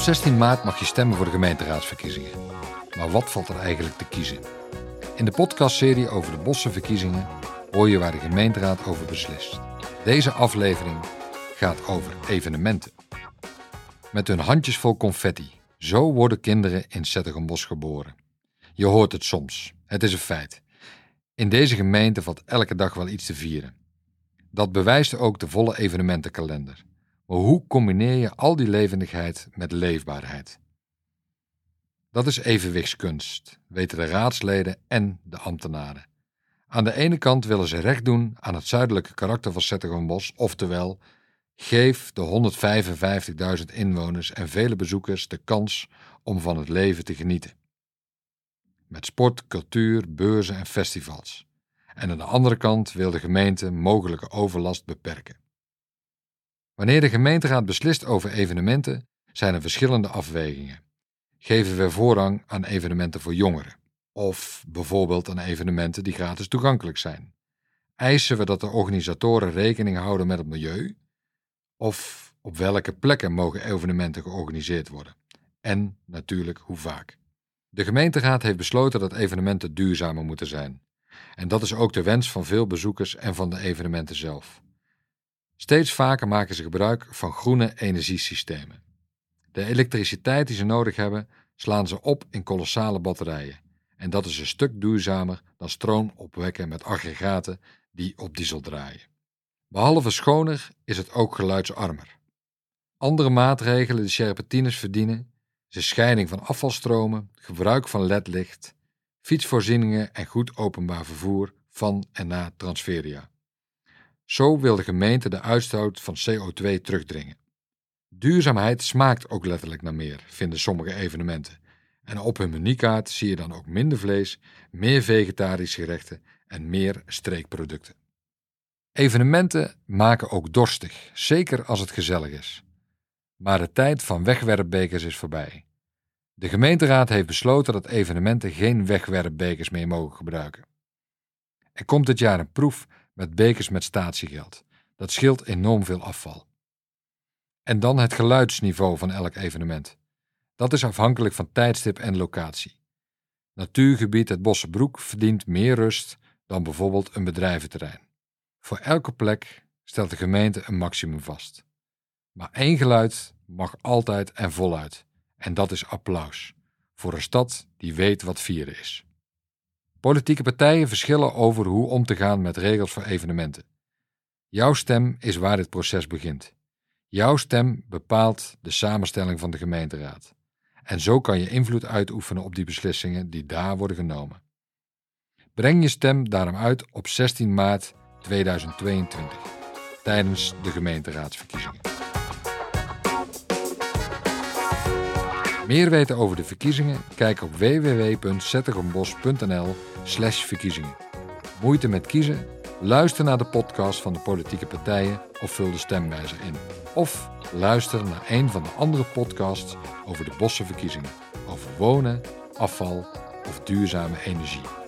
16 maart mag je stemmen voor de gemeenteraadsverkiezingen. Maar wat valt er eigenlijk te kiezen? In de podcastserie over de Bossenverkiezingen hoor je waar de gemeenteraad over beslist. Deze aflevering gaat over evenementen. Met hun handjes vol confetti. Zo worden kinderen in Zettergenbos geboren. Je hoort het soms. Het is een feit. In deze gemeente valt elke dag wel iets te vieren. Dat bewijst ook de volle evenementenkalender. Maar hoe combineer je al die levendigheid met leefbaarheid? Dat is evenwichtskunst, weten de raadsleden en de ambtenaren. Aan de ene kant willen ze recht doen aan het zuidelijke karakter van Zettergenbos, oftewel geef de 155.000 inwoners en vele bezoekers de kans om van het leven te genieten. Met sport, cultuur, beurzen en festivals. En aan de andere kant wil de gemeente mogelijke overlast beperken. Wanneer de gemeenteraad beslist over evenementen, zijn er verschillende afwegingen. Geven we voorrang aan evenementen voor jongeren? Of bijvoorbeeld aan evenementen die gratis toegankelijk zijn? Eisen we dat de organisatoren rekening houden met het milieu? Of op welke plekken mogen evenementen georganiseerd worden? En natuurlijk hoe vaak. De gemeenteraad heeft besloten dat evenementen duurzamer moeten zijn. En dat is ook de wens van veel bezoekers en van de evenementen zelf. Steeds vaker maken ze gebruik van groene energiesystemen. De elektriciteit die ze nodig hebben, slaan ze op in kolossale batterijen. En dat is een stuk duurzamer dan stroom opwekken met aggregaten die op diesel draaien. Behalve schoner is het ook geluidsarmer. Andere maatregelen die serpentines verdienen, zijn scheiding van afvalstromen, gebruik van ledlicht, fietsvoorzieningen en goed openbaar vervoer van en na transferia. Zo wil de gemeente de uitstoot van CO2 terugdringen. Duurzaamheid smaakt ook letterlijk naar meer, vinden sommige evenementen. En op hun menukaart zie je dan ook minder vlees, meer vegetarische gerechten en meer streekproducten. Evenementen maken ook dorstig, zeker als het gezellig is. Maar de tijd van wegwerpbekers is voorbij. De gemeenteraad heeft besloten dat evenementen geen wegwerpbekers meer mogen gebruiken. Er komt dit jaar een proef met bekers met statiegeld. Dat scheelt enorm veel afval. En dan het geluidsniveau van elk evenement. Dat is afhankelijk van tijdstip en locatie. Natuurgebied het Bossenbroek verdient meer rust dan bijvoorbeeld een bedrijventerrein. Voor elke plek stelt de gemeente een maximum vast. Maar één geluid mag altijd en voluit. En dat is applaus. Voor een stad die weet wat vieren is. Politieke partijen verschillen over hoe om te gaan met regels voor evenementen. Jouw stem is waar dit proces begint. Jouw stem bepaalt de samenstelling van de gemeenteraad. En zo kan je invloed uitoefenen op die beslissingen die daar worden genomen. Breng je stem daarom uit op 16 maart 2022 tijdens de gemeenteraadsverkiezingen. Meer weten over de verkiezingen? Kijk op www.zettergenbos.nl verkiezingen. Moeite met kiezen? Luister naar de podcast van de politieke partijen of vul de stemwijzer in. Of luister naar een van de andere podcasts over de bossenverkiezingen. Over wonen, afval of duurzame energie.